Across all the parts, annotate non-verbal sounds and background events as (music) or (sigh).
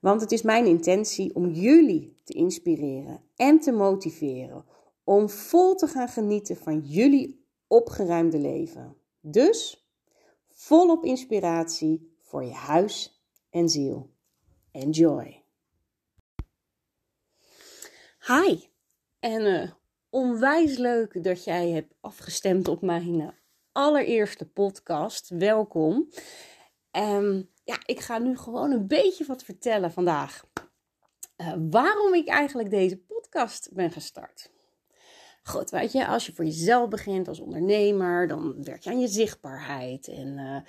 Want het is mijn intentie om jullie te inspireren en te motiveren om vol te gaan genieten van jullie opgeruimde leven. Dus volop inspiratie voor je huis en ziel. Enjoy. Hi, en uh, onwijs leuk dat jij hebt afgestemd op mijn uh, allereerste podcast. Welkom. Um, ja, ik ga nu gewoon een beetje wat vertellen vandaag. Uh, waarom ik eigenlijk deze podcast ben gestart. Goed, weet je, als je voor jezelf begint als ondernemer, dan werk je aan je zichtbaarheid en uh,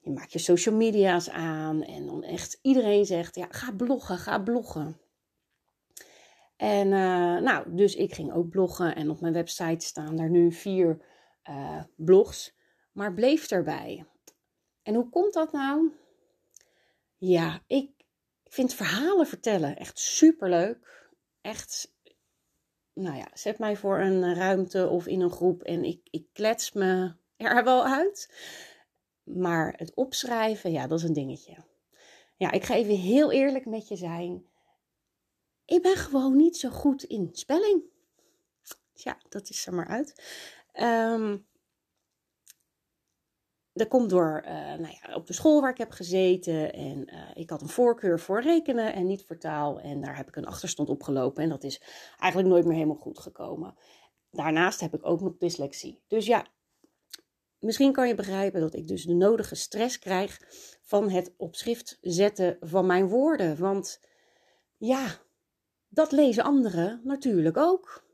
je maakt je social media's aan en dan echt iedereen zegt, ja, ga bloggen, ga bloggen. En uh, nou, dus ik ging ook bloggen en op mijn website staan er nu vier blogs, maar bleef erbij. En hoe komt dat nou? Ja, ik vind verhalen vertellen echt superleuk. Echt, nou ja, zet mij voor een ruimte of in een groep en ik, ik klets me er wel uit. Maar het opschrijven, ja, dat is een dingetje. Ja, ik ga even heel eerlijk met je zijn. Ik ben gewoon niet zo goed in spelling. Ja, dat is er maar uit. Um, dat komt door uh, nou ja, op de school waar ik heb gezeten. En uh, ik had een voorkeur voor rekenen en niet voor taal. En daar heb ik een achterstand op gelopen. En dat is eigenlijk nooit meer helemaal goed gekomen. Daarnaast heb ik ook nog dyslexie. Dus ja, misschien kan je begrijpen dat ik dus de nodige stress krijg van het op schrift zetten van mijn woorden. Want ja, dat lezen anderen natuurlijk ook.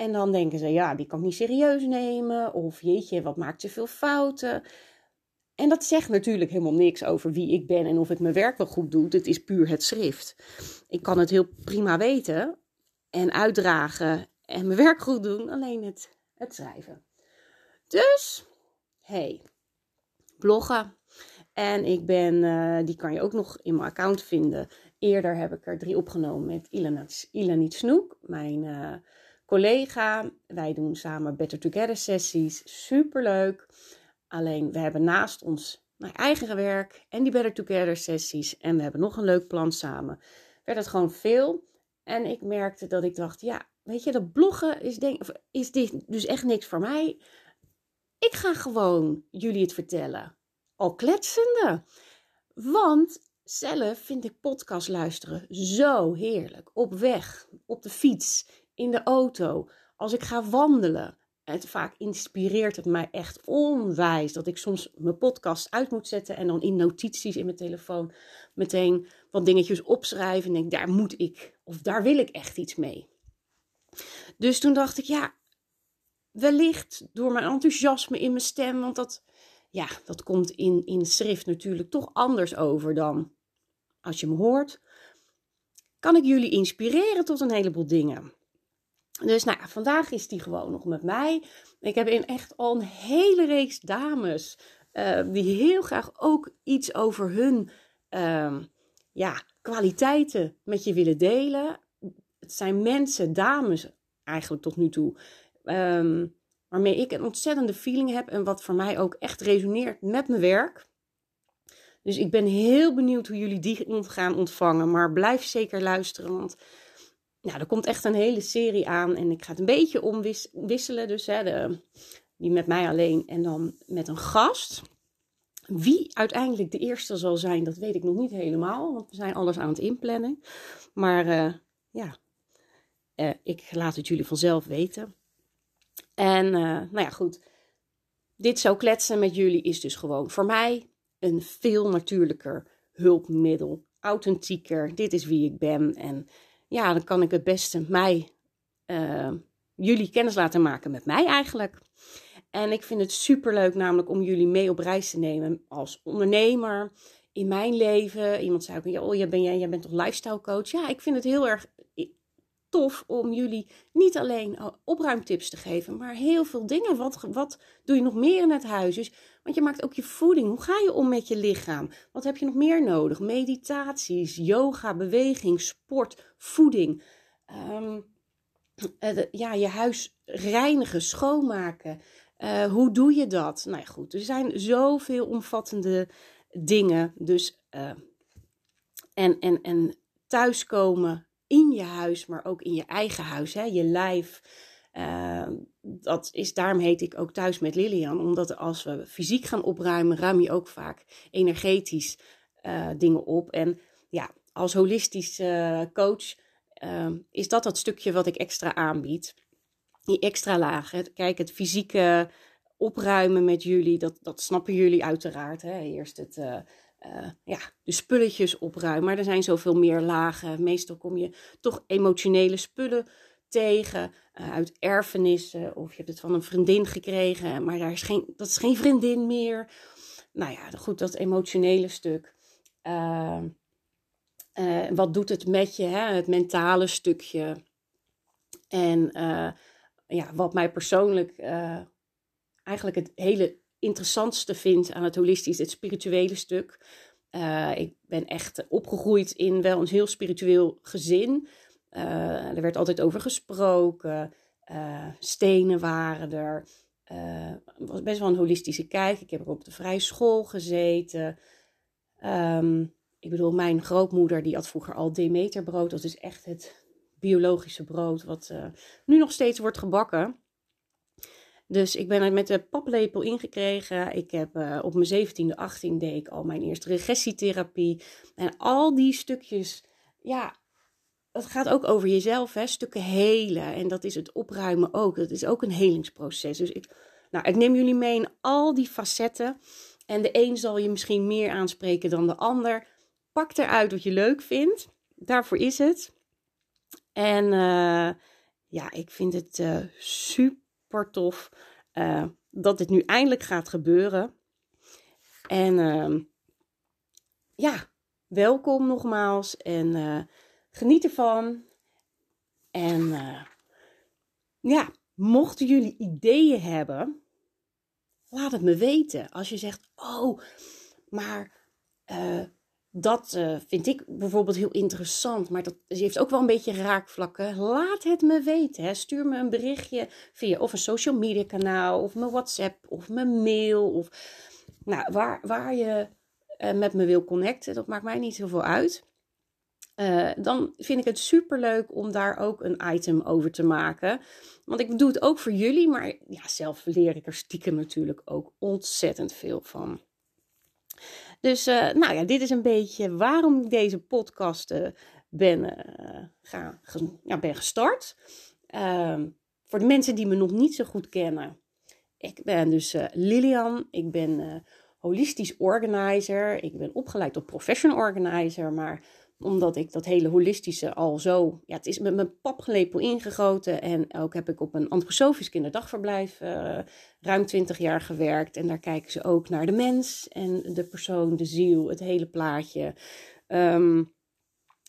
En dan denken ze, ja, die kan ik niet serieus nemen. Of jeetje, wat maakt ze veel fouten. En dat zegt natuurlijk helemaal niks over wie ik ben en of ik mijn werk wel goed doe. Het is puur het schrift. Ik kan het heel prima weten en uitdragen en mijn werk goed doen, alleen het, het schrijven. Dus, hey, bloggen. En ik ben, uh, die kan je ook nog in mijn account vinden. Eerder heb ik er drie opgenomen met Ilanit Snoek, mijn uh, collega. Wij doen samen Better Together sessies. Superleuk. Alleen we hebben naast ons mijn eigen werk en die Better Together sessies. En we hebben nog een leuk plan samen. Werd het gewoon veel. En ik merkte dat ik dacht, ja, weet je, dat bloggen is, denk, is dit dus echt niks voor mij. Ik ga gewoon jullie het vertellen. Al kletsende. Want zelf vind ik podcast luisteren zo heerlijk. Op weg, op de fiets, in de auto, als ik ga wandelen. Het, vaak inspireert het mij echt onwijs dat ik soms mijn podcast uit moet zetten en dan in notities in mijn telefoon meteen wat dingetjes opschrijven en denk daar moet ik of daar wil ik echt iets mee. Dus toen dacht ik ja, wellicht door mijn enthousiasme in mijn stem, want dat, ja, dat komt in, in schrift natuurlijk toch anders over dan als je me hoort, kan ik jullie inspireren tot een heleboel dingen. Dus nou, vandaag is die gewoon nog met mij. Ik heb in echt al een hele reeks dames uh, die heel graag ook iets over hun uh, ja, kwaliteiten met je willen delen. Het zijn mensen, dames eigenlijk tot nu toe, um, waarmee ik een ontzettende feeling heb en wat voor mij ook echt resoneert met mijn werk. Dus ik ben heel benieuwd hoe jullie die gaan ontvangen. Maar blijf zeker luisteren, want nou, er komt echt een hele serie aan en ik ga het een beetje omwisselen. Dus hè, de, die met mij alleen en dan met een gast. Wie uiteindelijk de eerste zal zijn, dat weet ik nog niet helemaal, want we zijn alles aan het inplannen. Maar uh, ja, uh, ik laat het jullie vanzelf weten. En uh, nou ja, goed. Dit zo kletsen met jullie is dus gewoon voor mij een veel natuurlijker hulpmiddel. Authentieker. Dit is wie ik ben. En ja, dan kan ik het beste mij, uh, jullie kennis laten maken met mij eigenlijk. En ik vind het super leuk namelijk om jullie mee op reis te nemen als ondernemer, in mijn leven. Iemand zei ook, oh, jij, ben, jij, jij bent toch lifestyle coach? Ja, ik vind het heel erg tof om jullie niet alleen opruimtips te geven, maar heel veel dingen. Wat, wat doe je nog meer in het huis? Dus, want je maakt ook je voeding. Hoe ga je om met je lichaam? Wat heb je nog meer nodig? Meditaties, yoga, beweging, sport, voeding. Um, ja, je huis reinigen, schoonmaken. Uh, hoe doe je dat? Nou ja, goed. Er zijn zoveel omvattende dingen. Dus, en, en, en thuiskomen in je huis, maar ook in je eigen huis, hè, je lijf. Uh, dat is, daarom heet ik ook thuis met Lilian. Omdat als we fysiek gaan opruimen, ruim je ook vaak energetisch uh, dingen op. En ja, als holistisch uh, coach is dat dat stukje wat ik extra aanbied. Die extra lagen. Kijk, het fysieke opruimen met jullie, dat, dat snappen jullie uiteraard. Hè? Eerst het uh, ja, de spulletjes opruimen. Maar er zijn zoveel meer lagen. Meestal kom je toch emotionele spullen tegen uh, uit erfenissen. Of je hebt het van een vriendin gekregen, maar daar is geen, dat is geen vriendin meer. Nou ja, goed, dat emotionele stuk. Uh, wat doet het met je, hè? het mentale stukje. En ja, wat mij persoonlijk eigenlijk het hele interessantste vind aan het holistisch, het spirituele stuk. Uh, ik ben echt opgegroeid in wel een heel spiritueel gezin. Uh, er werd altijd over gesproken. Uh, stenen waren er. Het was best wel een holistische kijk. Ik heb er op de vrije school gezeten. Um, ik bedoel, mijn grootmoeder die had vroeger al Demeterbrood. Dat is echt het biologische brood wat nu nog steeds wordt gebakken. Dus ik ben er met de paplepel ingekregen. Ik heb uh, op mijn 17e, 18 deed ik al mijn eerste regressietherapie. En al die stukjes, ja, het gaat ook over jezelf, hè? stukken helen. En dat is het opruimen ook. Dat is ook een helingsproces. Dus ik, nou, ik neem jullie mee in al die facetten. En de een zal je misschien meer aanspreken dan de ander. Pak eruit wat je leuk vindt. Daarvoor is het. En uh, ja, ik vind het uh, super tof uh, dat dit nu eindelijk gaat gebeuren. En uh, ja, welkom nogmaals en uh, geniet ervan. En eh, ja, mochten jullie ideeën hebben, laat het me weten. Als je zegt, oh, maar dat uh, vind ik bijvoorbeeld heel interessant, maar dat heeft ook wel een beetje raakvlakken. Laat het me weten. Hè. Stuur me een berichtje via of een social media kanaal, of mijn WhatsApp, of mijn mail. Of nou, waar, waar je uh, met me wil connecten, dat maakt mij niet zoveel uit. Uh, dan vind ik het super leuk om daar ook een item over te maken. Want ik doe het ook voor jullie, maar ja, zelf leer ik er stiekem natuurlijk ook ontzettend veel van. Dus uh, nou ja, dit is een beetje waarom ik deze podcast uh, ben, uh, ja, ben gestart. Ehm, voor de mensen die me nog niet zo goed kennen. Ik ben dus Lilian. Ik ben holistisch organizer. Ik ben opgeleid tot professional organizer. Maar omdat ik dat hele holistische al zo. Ja, het is met mijn papgelepel ingegoten. En ook heb ik op een antroposofisch kinderdagverblijf uh, ruim 20 jaar gewerkt. En daar kijken ze ook naar de mens en de persoon, de ziel, het hele plaatje. Um,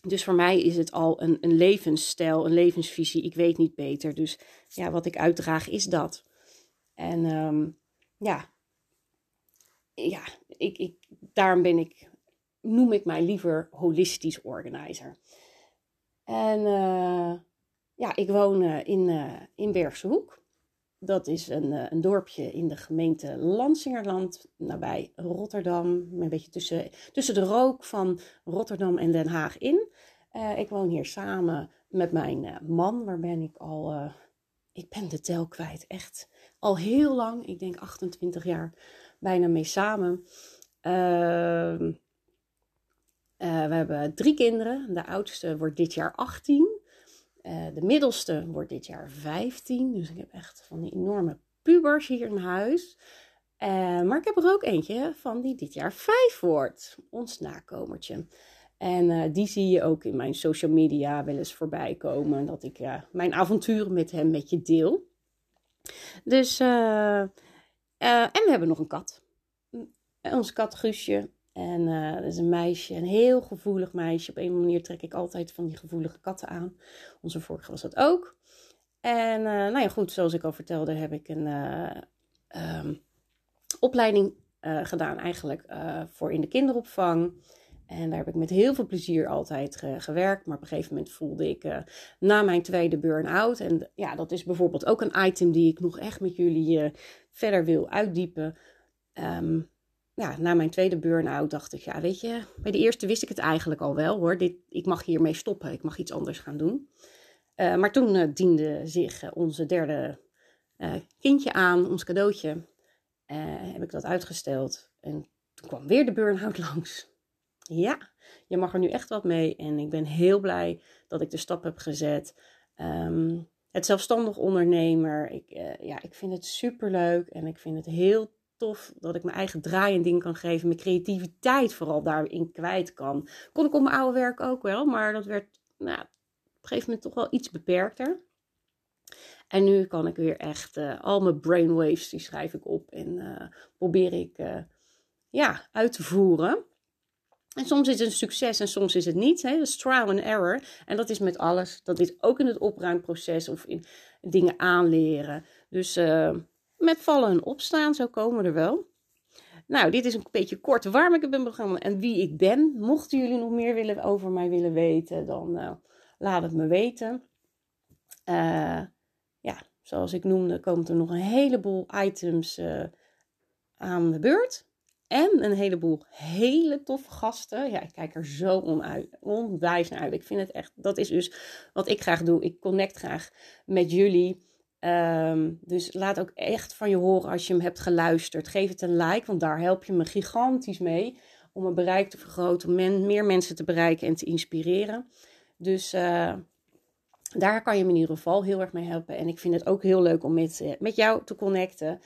dus voor mij is het al een, een levensstijl, een levensvisie. Ik weet niet beter. Dus ja, wat ik uitdraag is dat. En um, ja, ja ik, ik, daarom ben ik noem ik mij liever holistisch organizer. En uh, ja, ik woon uh, in, uh, in Bergse Hoek. Dat is een, een dorpje in de gemeente Lansingerland, nabij Rotterdam. Een beetje tussen, tussen de rook van Rotterdam en Den Haag in. ik woon hier samen met mijn man, waar ben ik al... ik ben de tel kwijt, echt al heel lang. Ik denk 28 jaar bijna mee samen. Uh, we hebben drie kinderen. De oudste wordt dit jaar 18. Uh, eh, de middelste wordt dit jaar 15. Dus ik heb echt van die enorme pubers hier in huis. Uh, maar ik heb er ook eentje van die dit jaar 5 wordt. Ons nakomertje. En die zie je ook in mijn social media wel eens voorbij komen. Dat ik mijn avonturen met hem met je deel. Dus, en we hebben nog een kat. Ons kat Guusje En dat is een meisje, een heel gevoelig meisje. Op een manier trek ik altijd van die gevoelige katten aan. Onze vorige was dat ook. En uh, nou ja, goed, zoals ik al vertelde, heb ik een um, opleiding gedaan eigenlijk voor in de kinderopvang. En daar heb ik met heel veel plezier altijd gewerkt. Maar op een gegeven moment voelde ik na mijn tweede burn-out. En ja, dat is bijvoorbeeld ook een item die ik nog echt met jullie verder wil uitdiepen. Um, ja, na mijn tweede burn-out dacht ik, ja, weet je, bij de eerste wist ik het eigenlijk al wel hoor. Dit, ik mag hiermee stoppen, ik mag iets anders gaan doen. Uh, maar toen diende zich onze derde kindje aan, ons cadeautje. heb ik dat uitgesteld. En toen kwam weer de burn-out (laughs) langs. Ja, je mag er nu echt wat mee. En ik ben heel blij dat ik de stap heb gezet. Um, het zelfstandig ondernemer. Ik, ja, ik vind het super leuk. En ik vind het heel tof dat ik mijn eigen draai en ding kan geven. Mijn creativiteit vooral daarin kwijt kan. Kon ik op mijn oude werk ook wel. Maar dat werd nou, op een gegeven moment toch wel iets beperkter. En nu kan ik weer echt uh, al mijn brainwaves, die schrijf ik op. En uh, probeer ik ja, uit te voeren. En soms is het een succes en soms is het niet. Hè? Dat is trial and error. En dat is met alles. Dat is ook in het opruimproces of in dingen aanleren. Dus met vallen en opstaan, zo komen er wel. Nou, dit is een beetje kort waarom ik ben begonnen en wie ik ben. Mochten jullie nog meer willen, over mij willen weten, dan uh, laat het me weten. Uh, ja, zoals ik noemde, komt er nog een heleboel items aan de beurt. En een heleboel hele toffe gasten. Ja, ik kijk er zo onwijs naar uit. Ik vind het echt, dat is dus wat ik graag doe. Ik connect graag met jullie. Um, dus laat ook echt van je horen als je hem hebt geluisterd. Geef het een like, want daar help je me gigantisch mee. Om mijn bereik te vergroten, om meer mensen te bereiken en te inspireren. Dus uh, daar kan je me in ieder geval heel erg mee helpen. En ik vind het ook heel leuk om met, uh, met jou te connecten.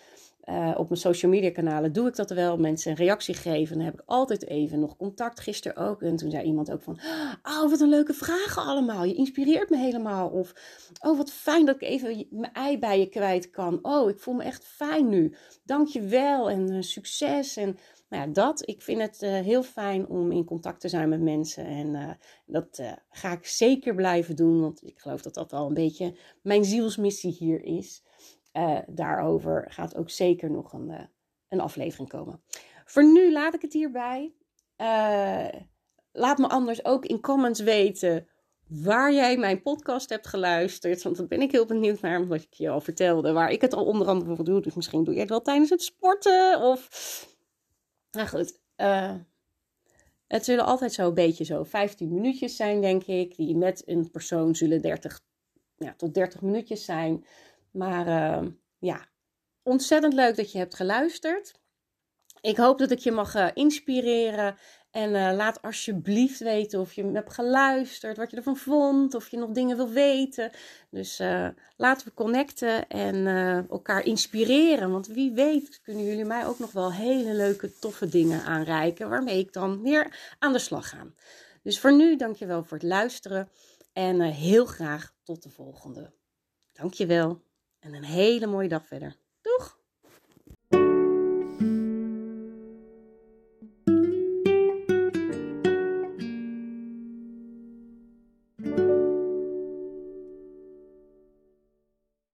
Uh, op mijn social media kanalen doe ik dat wel. Mensen een reactie geven. Dan heb ik altijd even nog contact. Gisteren ook. En toen zei iemand ook van... Oh, wat een leuke vragen allemaal. Je inspireert me helemaal. Of... Oh, wat fijn dat ik even mijn ei bij je kwijt kan. Oh, ik voel me echt fijn nu. Dank je wel. En uh, succes. En nou ja, dat. Ik vind het uh, heel fijn om in contact te zijn met mensen. En dat ga ik zeker blijven doen. Want ik geloof dat dat al een beetje mijn zielsmissie hier is. Uh, daarover gaat ook zeker nog een, uh, een aflevering komen. Voor nu laat ik het hierbij. Uh, laat me anders ook in comments weten waar jij mijn podcast hebt geluisterd. Want dan ben ik heel benieuwd naar, omdat ik je al vertelde, waar ik het al onder andere voor doe. Dus misschien doe je het wel tijdens het sporten of... Nou goed, het zullen altijd zo'n beetje zo 15 minuutjes zijn, denk ik. Die met een persoon zullen 30 ja, tot 30 minuutjes zijn. Maar uh, ja, ontzettend leuk dat je hebt geluisterd. Ik hoop dat ik je mag uh, inspireren. En uh, laat alsjeblieft weten of je hebt geluisterd, wat je ervan vond, of je nog dingen wil weten. Dus uh, laten we connecten en elkaar inspireren. Want wie weet kunnen jullie mij ook nog wel hele leuke, toffe dingen aanreiken. Waarmee ik dan weer aan de slag ga. Dus voor nu, dankjewel voor het luisteren. En heel graag tot de volgende. Dankjewel. En een hele mooie dag verder. Doeg!